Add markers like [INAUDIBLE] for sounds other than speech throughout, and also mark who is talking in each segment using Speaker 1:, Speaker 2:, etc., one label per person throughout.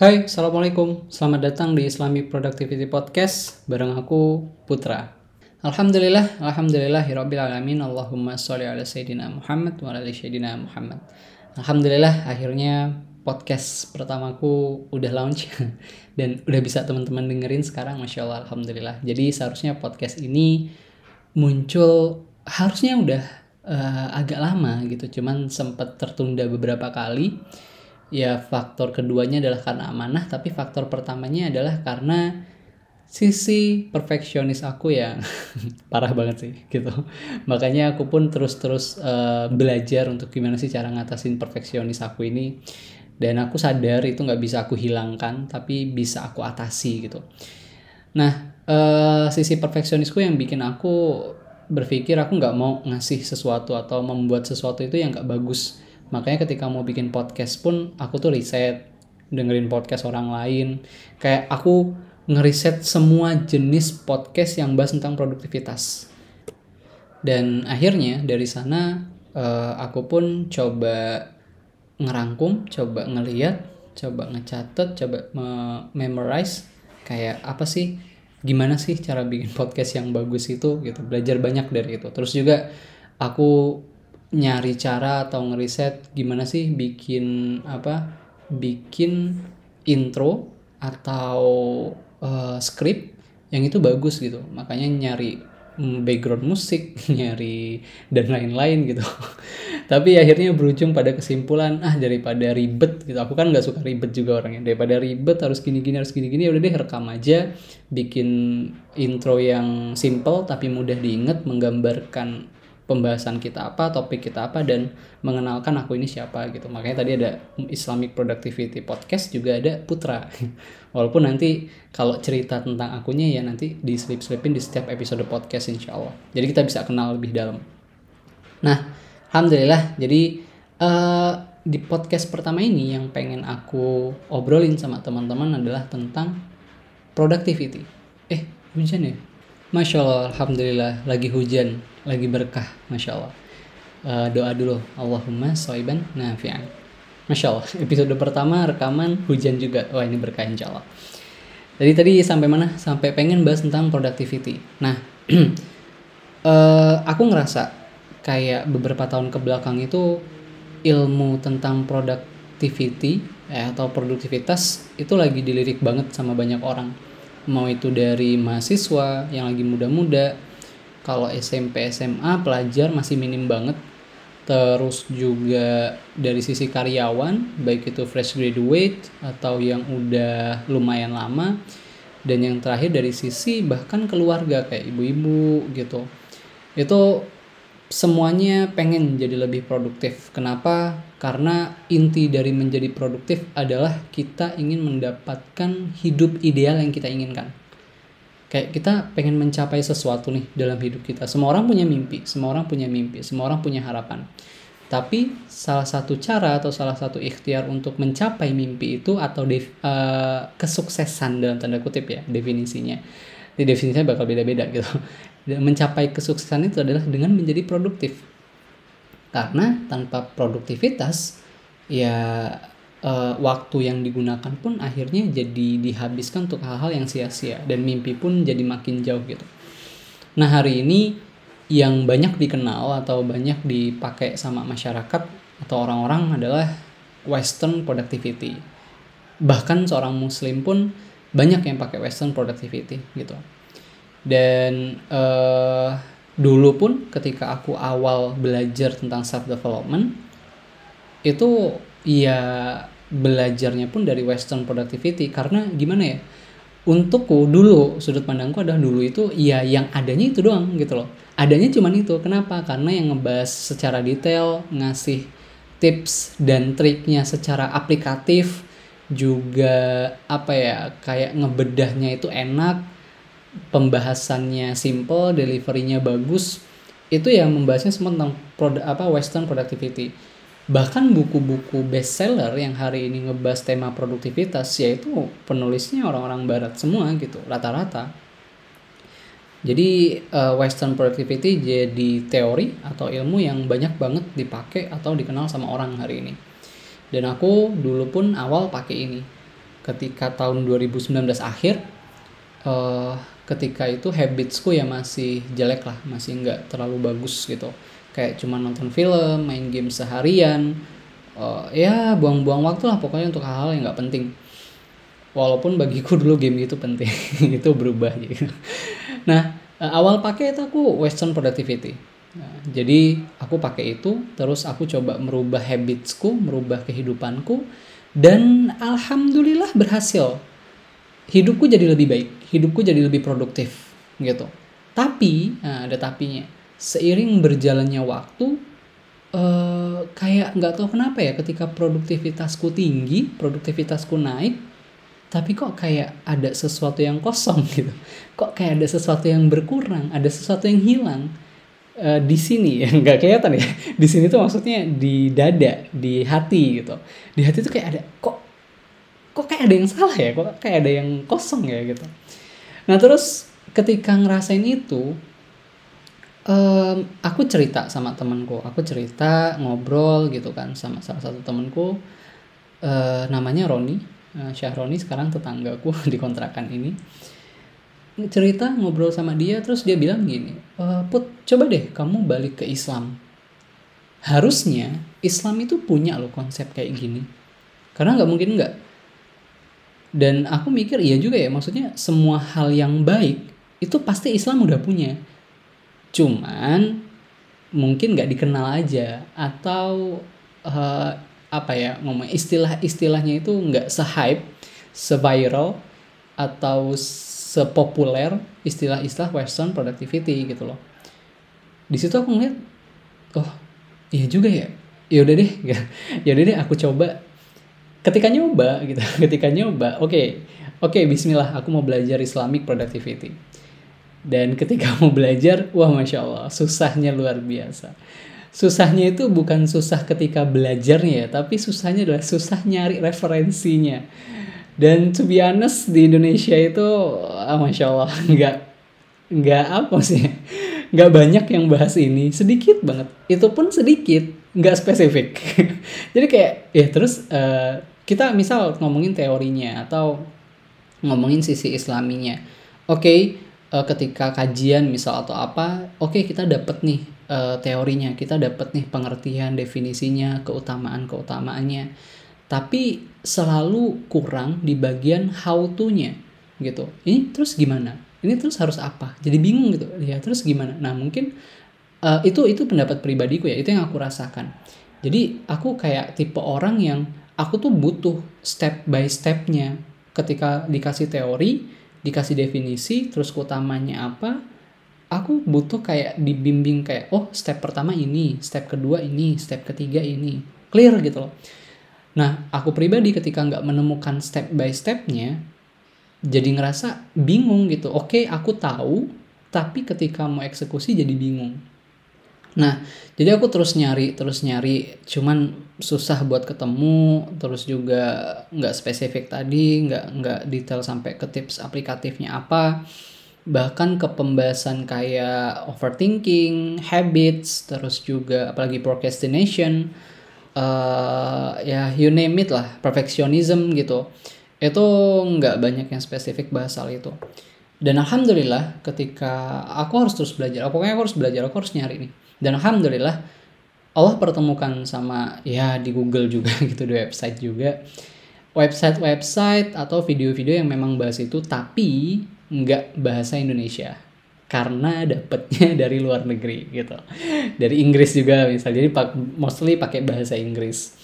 Speaker 1: Hai, Assalamualaikum. Selamat datang di Islamic Productivity Podcast bareng aku, Putra. Alhamdulillah, Alhamdulillah, Hirabbil Alamin, Allahumma sholli ala Sayyidina Muhammad wa ala Sayyidina Muhammad. Alhamdulillah, akhirnya podcast pertamaku udah launch [LAUGHS] dan udah bisa teman-teman dengerin sekarang, Masya Allah, Alhamdulillah. Jadi seharusnya podcast ini muncul, harusnya udah uh, agak lama gitu, cuman sempat tertunda beberapa kali ya faktor keduanya adalah karena amanah tapi faktor pertamanya adalah karena sisi perfeksionis aku yang [LAUGHS] parah banget sih gitu. Makanya aku pun terus-terus uh, belajar untuk gimana sih cara ngatasin perfeksionis aku ini. Dan aku sadar itu nggak bisa aku hilangkan tapi bisa aku atasi gitu. Nah uh, sisi perfeksionisku yang bikin aku berpikir aku nggak mau ngasih sesuatu atau membuat sesuatu itu yang nggak bagus makanya ketika mau bikin podcast pun aku tuh riset dengerin podcast orang lain. Kayak aku ngeriset semua jenis podcast yang bahas tentang produktivitas. Dan akhirnya dari sana uh, aku pun coba ngerangkum coba ngeliat coba ngecatet coba memorize kayak apa sih gimana sih cara bikin [LAUGHS] podcast yang bagus itu gitu. Belajar banyak dari itu. Terus juga aku nyari cara atau ngeriset gimana sih bikin apa bikin intro atau uh, script yang itu bagus gitu. Makanya nyari mm, background musik [LAUGHS] nyari dan lain-lain gitu. [LAUGHS] Tapi akhirnya berujung pada kesimpulan ah daripada ribet gitu. Aku kan nggak suka ribet juga orangnya. Daripada ribet harus gini-gini harus gini-gini ya udah deh rekam aja bikin intro yang simple tapi mudah diingat menggambarkan pembahasan kita apa, topik kita apa dan mengenalkan aku ini siapa gitu. Makanya tadi ada Islamic Productivity Podcast juga ada Putra. [LAUGHS] Walaupun nanti kalau cerita tentang akunya ya nanti diselip-selipin di setiap episode podcast insya Allah. Jadi kita bisa kenal lebih dalam. Nah, alhamdulillah. Jadi uh, di podcast pertama ini yang pengen aku obrolin sama teman-teman adalah tentang productivity. Eh, hujan ya? Masya Allah, Alhamdulillah lagi hujan, lagi berkah, Masya Allah. Uh, doa dulu, Allahumma soiban nafi'an. Masya Allah, [LAUGHS] episode pertama rekaman hujan juga. Wah ini berkah insya Allah. Jadi tadi sampai mana? Sampai pengen bahas tentang productivity. Nah, uh, [CLEARS THROAT] aku ngerasa kayak beberapa tahun ke belakang itu ilmu tentang productivity eh, atau produktivitas itu lagi dilirik banget sama banyak orang mau itu dari mahasiswa yang lagi muda-muda. Kalau SMP SMA pelajar masih minim banget. Terus juga dari sisi karyawan baik itu fresh graduate atau yang udah lumayan lama. Dan yang terakhir dari sisi bahkan keluarga kayak ibu-ibu gitu. Itu semuanya pengen jadi lebih produktif. Kenapa? Karena inti dari menjadi produktif adalah kita ingin mendapatkan hidup ideal yang kita inginkan. Kayak kita pengen mencapai sesuatu nih dalam hidup kita. Semua orang punya mimpi, semua orang punya mimpi, semua orang punya harapan. Tapi salah satu cara atau salah satu ikhtiar untuk mencapai mimpi itu atau uh, kesuksesan dalam tanda kutip ya definisinya. Di definisinya bakal beda-beda gitu mencapai kesuksesan itu adalah dengan menjadi produktif. Karena tanpa produktivitas ya uh, waktu yang digunakan pun akhirnya jadi dihabiskan untuk hal-hal yang sia-sia dan mimpi pun jadi makin jauh gitu. Nah hari ini yang banyak dikenal atau banyak dipakai sama masyarakat atau orang-orang adalah western productivity. Bahkan seorang muslim pun banyak yang pakai western productivity gitu dan uh, dulu pun ketika aku awal belajar tentang self development itu ya belajarnya pun dari western productivity. Karena gimana ya untukku dulu sudut pandangku adalah dulu itu ya yang adanya itu doang gitu loh. Adanya cuman itu. Kenapa? Karena yang ngebahas secara detail ngasih tips dan triknya secara aplikatif juga apa ya kayak ngebedahnya itu enak pembahasannya simple, deliverynya bagus, itu yang membahasnya semua tentang produk apa Western productivity. Bahkan buku-buku bestseller yang hari ini ngebahas tema produktivitas yaitu penulisnya orang-orang barat semua gitu, rata-rata. Jadi uh, Western productivity jadi teori atau ilmu yang banyak banget dipakai atau dikenal sama orang hari ini. Dan aku dulu pun awal pakai ini ketika tahun 2019 akhir uh, ketika itu habitsku ya masih jelek lah masih nggak terlalu bagus gitu. Kayak cuma nonton film main game seharian uh, ya buang-buang waktu lah pokoknya untuk hal-hal yang nggak penting. Walaupun bagiku [LAUGHS] dulu game itu penting [LAUGHS] itu berubah gitu. Nah uh, awal pakai itu aku western productivity. Nah, jadi aku pakai itu terus aku coba merubah habitsku merubah kehidupanku dan alhamdulillah berhasil hidupku jadi lebih baik hidupku jadi lebih produktif gitu. Tapi, nah ada tapinya. Seiring berjalannya waktu, uh, kayak nggak tahu kenapa ya ketika produktivitasku tinggi, produktivitasku naik, tapi kok kayak ada sesuatu yang kosong [LAUGHS] gitu. Kok kayak ada sesuatu yang berkurang, ada sesuatu yang hilang. Uh, di sini ya [LAUGHS] nggak kelihatan ya di sini tuh maksudnya di dada di hati gitu di hati tuh kayak ada kok kok kayak ada yang salah ya kok kayak ada yang kosong ya gitu Nah terus ketika ngerasain itu, um, aku cerita sama temanku, aku cerita ngobrol gitu kan sama salah satu temanku, uh, namanya Roni, uh, Syahroni sekarang tetanggaku [LAUGHS] di kontrakan ini. Cerita ngobrol sama dia terus dia bilang gini, e, put coba deh kamu balik ke Islam. Harusnya Islam itu punya loh konsep kayak gini. Karena nggak mungkin nggak dan aku mikir iya juga ya maksudnya semua hal yang baik itu pasti Islam udah punya cuman mungkin nggak dikenal aja atau uh, apa ya ngomong istilah-istilahnya itu nggak se-hype, se-viral atau sepopuler istilah-istilah Western productivity gitu loh. Di situ aku ngeliat, oh iya juga ya, ya udah deh, [LAUGHS] ya udah deh aku coba ketika nyoba gitu [LAUGHS] ketika nyoba oke okay, oke okay, Bismillah aku mau belajar Islamic productivity. Dan ketika [LAUGHS] mau belajar wah masya Allah susahnya luar biasa. Susahnya itu bukan susah ketika belajarnya ya tapi susahnya adalah susah nyari referensinya. Dan to be honest di Indonesia itu ah, masya Allah [LAUGHS] nggak nggak apa sih nggak banyak yang bahas ini. Sedikit banget. Itu pun sedikit nggak spesifik. Jadi kayak ya terus uh, kita misal ngomongin teorinya atau ngomongin sisi islaminya. Oke okay, eh, ketika kajian misal atau apa oke okay, kita dapat nih uh, teorinya. Kita dapat nih pengertian definisinya keutamaan keutamaannya tapi selalu kurang di bagian how to-nya gitu. Ini terus gimana? Ini terus harus apa? Jadi bingung gitu. Ya terus gimana? Nah mungkin uh, itu itu pendapat pribadiku ya. Itu yang aku rasakan. Jadi aku kayak tipe orang yang aku tuh butuh step by stepnya. Ketika dikasih teori dikasih definisi terus utamanya apa aku butuh kayak dibimbing kayak oh step pertama ini step kedua ini step ketiga ini. Clear gitu loh. Nah aku pribadi ketika nggak menemukan step by stepnya jadi ngerasa bingung gitu. Oke aku tahu tapi ketika mau eksekusi jadi bingung Nah, jadi aku terus nyari, terus nyari, cuman susah buat ketemu, terus juga nggak spesifik tadi, nggak nggak detail sampai ke tips aplikatifnya apa, bahkan ke pembahasan kayak overthinking, habits, terus juga apalagi procrastination, uh, ya you name it lah, perfectionism gitu, itu nggak banyak yang spesifik bahas hal itu. Dan alhamdulillah ketika aku harus terus belajar, pokoknya aku harus belajar, aku harus nyari nih dan alhamdulillah Allah pertemukan sama ya di Google juga [LAUGHS] gitu di website juga. Website-website atau video-video yang memang bahas itu tapi nggak bahasa Indonesia. Karena dapetnya [LAUGHS] dari luar negeri gitu. Dari Inggris juga misalnya jadi mostly pakai bahasa Inggris.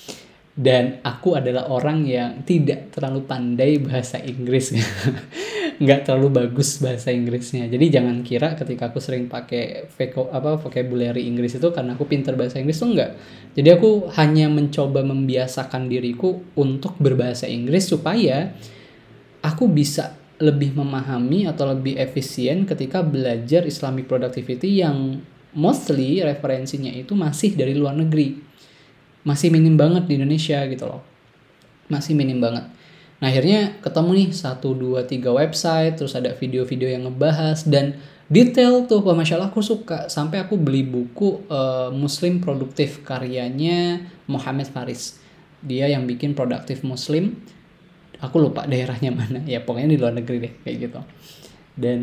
Speaker 1: Dan aku adalah orang yang tidak terlalu pandai bahasa Inggris [LAUGHS] nggak terlalu bagus bahasa Inggrisnya. Jadi jangan kira ketika aku sering pakai voko apa vocabulary Inggris itu karena aku pinter bahasa Inggris tuh enggak jadi aku hanya mencoba membiasakan diriku untuk berbahasa Inggris supaya aku bisa lebih memahami atau lebih efisien ketika belajar Islamic productivity yang mostly referensinya itu masih dari luar negeri. Masih minim banget di Indonesia gitu loh. Masih minim banget nah akhirnya ketemu nih satu dua tiga website terus ada video-video yang ngebahas dan detail tuh masya Allah aku suka. Sampai aku beli buku uh, Muslim Produktif karyanya Muhammad Faris. Dia yang bikin produktif Muslim. Aku lupa daerahnya [LAUGHS] mana. Ya pokoknya di luar negeri deh kayak gitu. Dan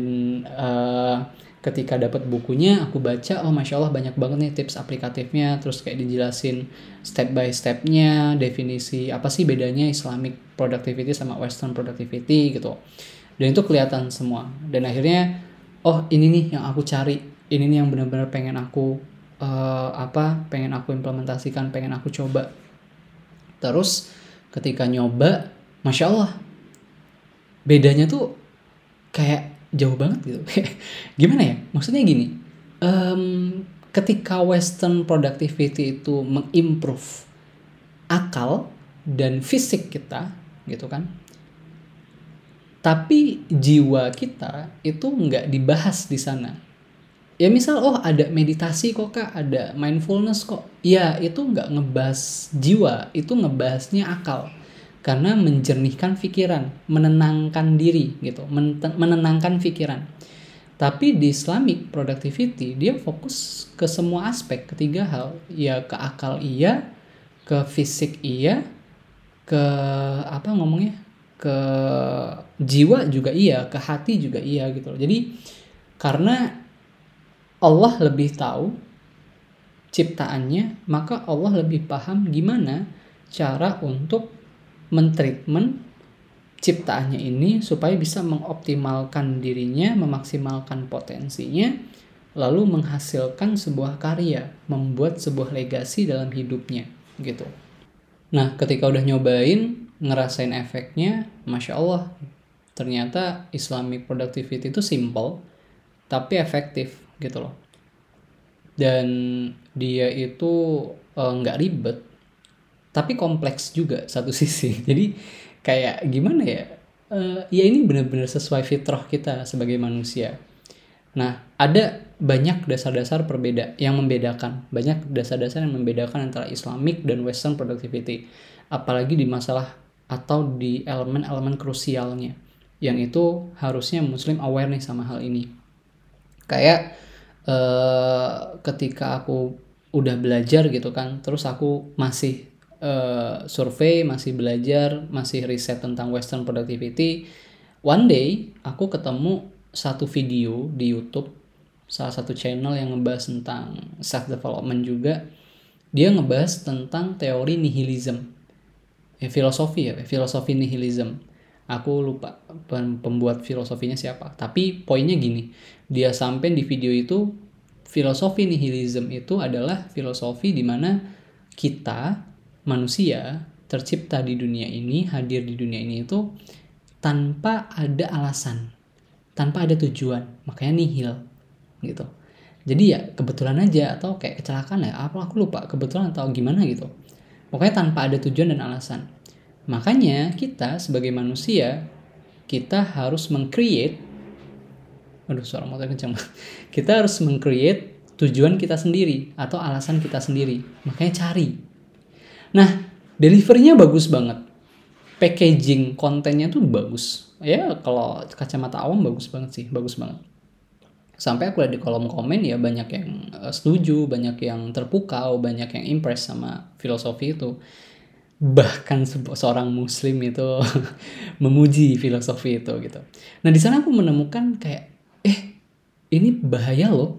Speaker 1: uh, ketika dapat bukunya aku baca oh masya allah banyak banget nih tips aplikatifnya. Terus kayak dijelasin step by stepnya definisi apa sih bedanya Islamic productivity sama Western productivity gitu. Dan itu kelihatan semua. Dan akhirnya oh ini nih yang aku cari. Ini nih yang benar-benar pengen aku uh, apa pengen aku implementasikan pengen aku coba. Terus ketika nyoba masya allah bedanya tuh kayak jauh banget gitu. Gimana ya? Maksudnya gini um, ketika Western productivity itu mengimprove akal dan fisik kita gitu kan tapi jiwa kita itu nggak dibahas di sana. Ya misal oh ada meditasi kok kak ada mindfulness kok. Ya itu nggak ngebahas jiwa itu ngebahasnya akal karena menjernihkan pikiran, menenangkan diri gitu, menenangkan pikiran. Tapi di Islamic productivity dia fokus ke semua aspek, ketiga hal, ya ke akal iya, ke fisik iya, ke apa ngomongnya? ke jiwa juga iya, ke hati juga iya gitu Jadi karena Allah lebih tahu ciptaannya, maka Allah lebih paham gimana cara untuk mentreatment ciptaannya ini supaya bisa mengoptimalkan dirinya, memaksimalkan potensinya, lalu menghasilkan sebuah karya, membuat sebuah legasi dalam hidupnya, gitu. Nah, ketika udah nyobain, ngerasain efeknya, masya Allah, ternyata Islamic productivity itu simple, tapi efektif, gitu loh. Dan dia itu eh, nggak uh, ribet, tapi kompleks juga satu [LAUGHS] sisi. Jadi kayak gimana ya? Uh, ya ini benar-benar sesuai fitrah kita sebagai manusia. Nah ada banyak dasar-dasar perbeda yang membedakan. Banyak dasar-dasar yang membedakan antara Islamic dan Western productivity. Apalagi di masalah atau di elemen-elemen krusialnya. Yang itu harusnya Muslim aware nih sama hal ini. Kayak uh, ketika aku udah belajar gitu kan terus aku masih uh, survei, masih belajar, masih riset tentang Western productivity. One day aku ketemu satu video di YouTube, salah satu channel yang ngebahas tentang self development juga. Dia ngebahas tentang teori nihilism, eh, filosofi ya, filosofi nihilism. Aku lupa pembuat filosofinya siapa. Tapi poinnya gini, dia sampai di video itu filosofi nihilism itu adalah filosofi di mana kita manusia tercipta di dunia ini, hadir di dunia ini itu tanpa ada alasan, tanpa ada tujuan, makanya nihil gitu. Jadi ya kebetulan aja atau kayak kecelakaan ya, apa aku lupa kebetulan atau gimana gitu. Pokoknya tanpa ada tujuan dan alasan. Makanya kita sebagai manusia kita harus mengcreate aduh suara motor kencang [LAUGHS] kita harus mengcreate tujuan kita sendiri atau alasan kita sendiri makanya cari Nah, deliverynya bagus banget. Packaging kontennya tuh bagus. Ya, kalau kacamata awam bagus banget sih, bagus banget. Sampai aku lihat di kolom komen ya banyak yang eh, setuju, banyak yang terpukau, banyak yang impress sama filosofi itu. Bahkan seorang muslim itu [LAUGHS] memuji filosofi itu gitu. Nah, di sana aku menemukan kayak eh ini bahaya loh.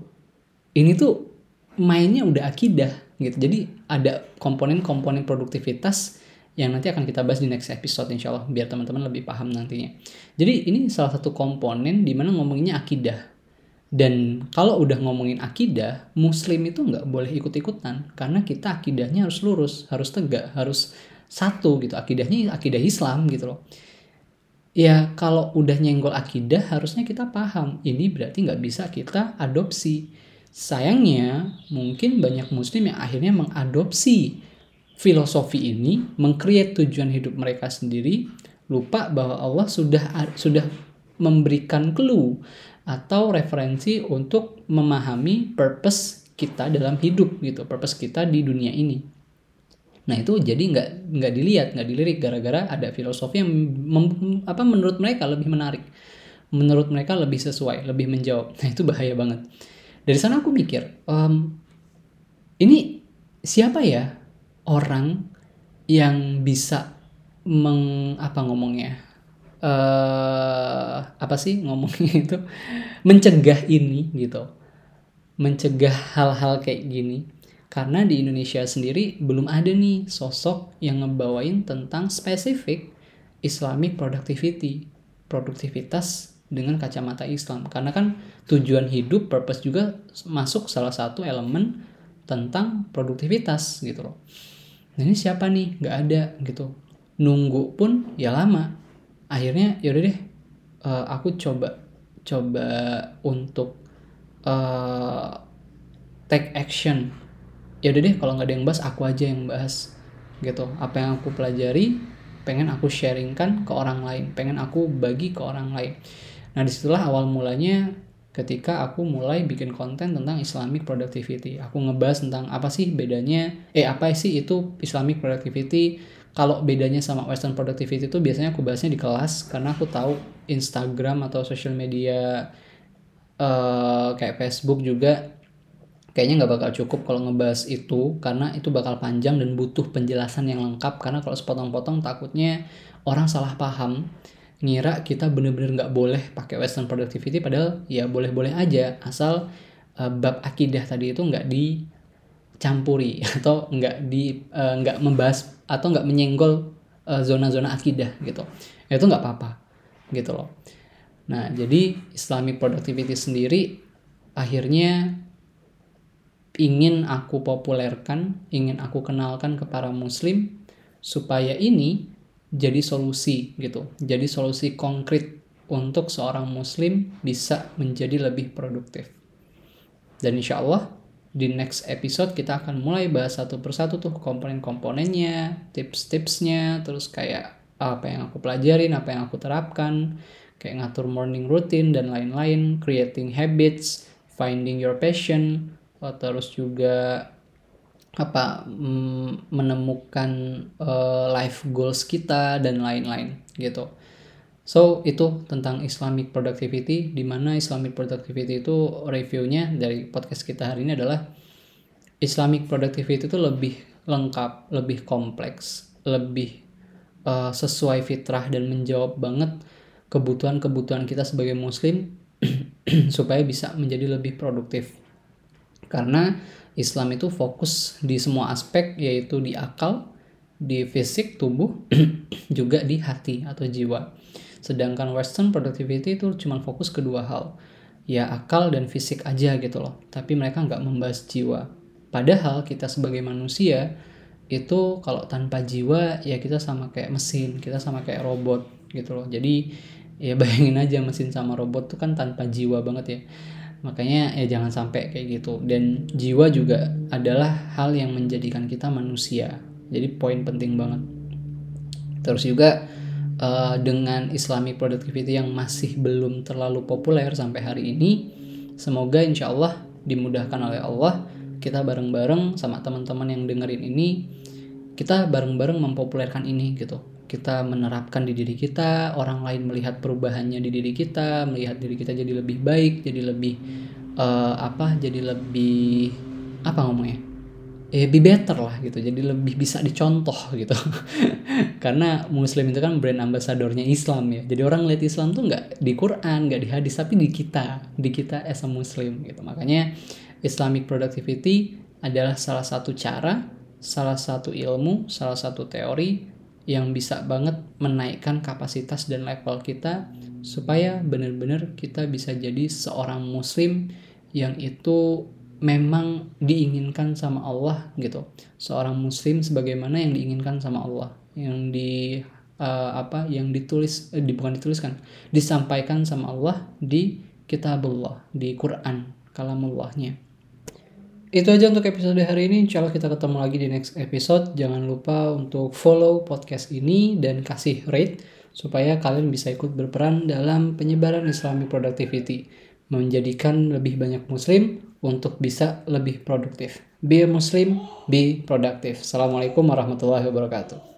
Speaker 1: Ini tuh mainnya udah akidah gitu. Jadi ada komponen-komponen produktivitas yang nanti akan kita bahas di next episode insya Allah biar teman-teman lebih paham nantinya. Jadi ini salah satu komponen di mana ngomonginnya akidah. Dan kalau udah ngomongin akidah, muslim itu nggak boleh ikut-ikutan karena kita akidahnya harus lurus, harus tegak, harus satu gitu. Akidahnya akidah Islam gitu loh. Ya kalau udah nyenggol akidah harusnya kita paham. Ini berarti nggak bisa kita adopsi Sayangnya, mungkin banyak muslim yang akhirnya mengadopsi filosofi ini, mengcreate tujuan hidup mereka sendiri, lupa bahwa Allah sudah sudah memberikan clue atau referensi untuk memahami purpose kita dalam hidup gitu, purpose kita di dunia ini. Nah itu jadi nggak nggak dilihat, nggak dilirik gara-gara ada filosofi yang mem, apa menurut mereka lebih menarik, menurut mereka lebih sesuai, lebih menjawab. Nah itu bahaya banget dari sana aku mikir um, ini siapa ya orang yang bisa meng apa ngomongnya uh, apa sih ngomongnya [LAUGHS] itu mencegah ini gitu. Mencegah hal-hal kayak gini. Karena di Indonesia sendiri belum ada nih sosok yang ngebawain tentang spesifik Islamic productivity produktivitas dengan kacamata Islam. Karena kan tujuan hidup purpose juga masuk salah satu elemen tentang produktivitas gitu loh. Nah ini siapa nih? Nggak ada gitu. Nunggu pun ya lama. Akhirnya yaudah deh uh, aku coba coba untuk uh, take action. Ya udah deh kalau nggak ada yang bahas aku aja yang bahas gitu. Apa yang aku pelajari pengen aku sharingkan ke orang lain. Pengen aku bagi ke orang lain. Nah di situlah awal mulanya ketika aku mulai bikin konten tentang Islamic productivity. Aku ngebahas tentang apa sih bedanya eh apa sih itu Islamic productivity. Kalau bedanya sama Western productivity itu biasanya aku bahasnya di kelas karena aku tahu Instagram atau social media uh, kayak Facebook juga kayaknya nggak bakal cukup kalau ngebahas itu karena itu bakal panjang dan butuh penjelasan yang lengkap. Karena kalau sepotong-potong takutnya orang salah paham ngira kita bener-bener nggak boleh pakai Western productivity padahal ya boleh-boleh aja asal uh, bab akidah tadi itu nggak dicampuri [LAUGHS] atau nggak di uh, membahas atau nggak menyenggol zona-zona uh, akidah gitu. Itu nggak apa-apa gitu loh. Nah, jadi Islamic productivity sendiri akhirnya ingin aku populerkan, ingin aku kenalkan ke para muslim supaya ini jadi solusi gitu. Jadi solusi konkret untuk seorang muslim bisa menjadi lebih produktif. Dan insya Allah di next episode kita akan mulai bahas satu persatu tuh komponen-komponennya, tips-tipsnya, terus kayak apa yang aku pelajarin, apa yang aku terapkan, kayak ngatur morning routine dan lain-lain, creating habits, finding your passion, terus juga apa mm, menemukan uh, life goals kita dan lain-lain gitu. So itu tentang Islamic productivity di mana Islamic productivity itu reviewnya dari podcast kita hari ini adalah Islamic productivity itu lebih lengkap, lebih kompleks, lebih uh, sesuai fitrah dan menjawab banget kebutuhan-kebutuhan kita sebagai muslim [CLEARS THROAT] supaya bisa menjadi lebih produktif. Karena Islam itu fokus di semua aspek yaitu di akal, di fisik tubuh, [CLEARS THROAT] juga di hati atau jiwa. Sedangkan Western productivity itu cuma fokus kedua hal. Ya akal dan fisik aja gitu loh. Tapi mereka nggak membahas jiwa. Padahal kita sebagai manusia itu kalau tanpa jiwa ya kita sama kayak mesin, kita sama kayak robot gitu loh. Jadi ya [LAUGHS] bayangin aja mesin sama robot tuh kan tanpa jiwa banget ya makanya ya jangan sampai kayak gitu. Dan jiwa juga adalah hal yang menjadikan kita manusia. Jadi poin penting banget. Terus juga uh, dengan Islami productivity yang masih belum terlalu populer sampai hari ini semoga insya Allah dimudahkan oleh Allah. Kita bareng-bareng sama teman-teman yang dengerin ini kita bareng-bareng mempopulerkan ini gitu kita menerapkan di diri kita, orang lain melihat perubahannya di diri kita, melihat diri kita jadi lebih baik, jadi lebih uh, apa? Jadi lebih apa ngomongnya? Eh, be better lah gitu. Jadi lebih bisa dicontoh gitu. [LAUGHS] Karena muslim itu kan brand ambasadornya Islam ya. Jadi orang lihat Islam tuh nggak di Quran, nggak di hadis, tapi di kita, di kita as a muslim gitu. Makanya Islamic productivity adalah salah satu cara, salah satu ilmu, salah satu teori yang bisa banget menaikkan kapasitas dan level kita supaya benar-benar kita bisa jadi seorang muslim yang itu memang diinginkan sama Allah gitu. Seorang muslim sebagaimana yang diinginkan sama Allah, yang di uh, apa yang ditulis eh, bukan dituliskan, disampaikan sama Allah di kitabullah, di Quran, kalamullahnya itu aja untuk episode hari ini. Insya Allah kita ketemu lagi di next episode. Jangan lupa untuk follow podcast ini dan kasih rate supaya kalian bisa ikut berperan dalam penyebaran Islamic productivity, menjadikan lebih banyak muslim untuk bisa lebih produktif. Be a Muslim, be productive. Assalamualaikum warahmatullahi wabarakatuh.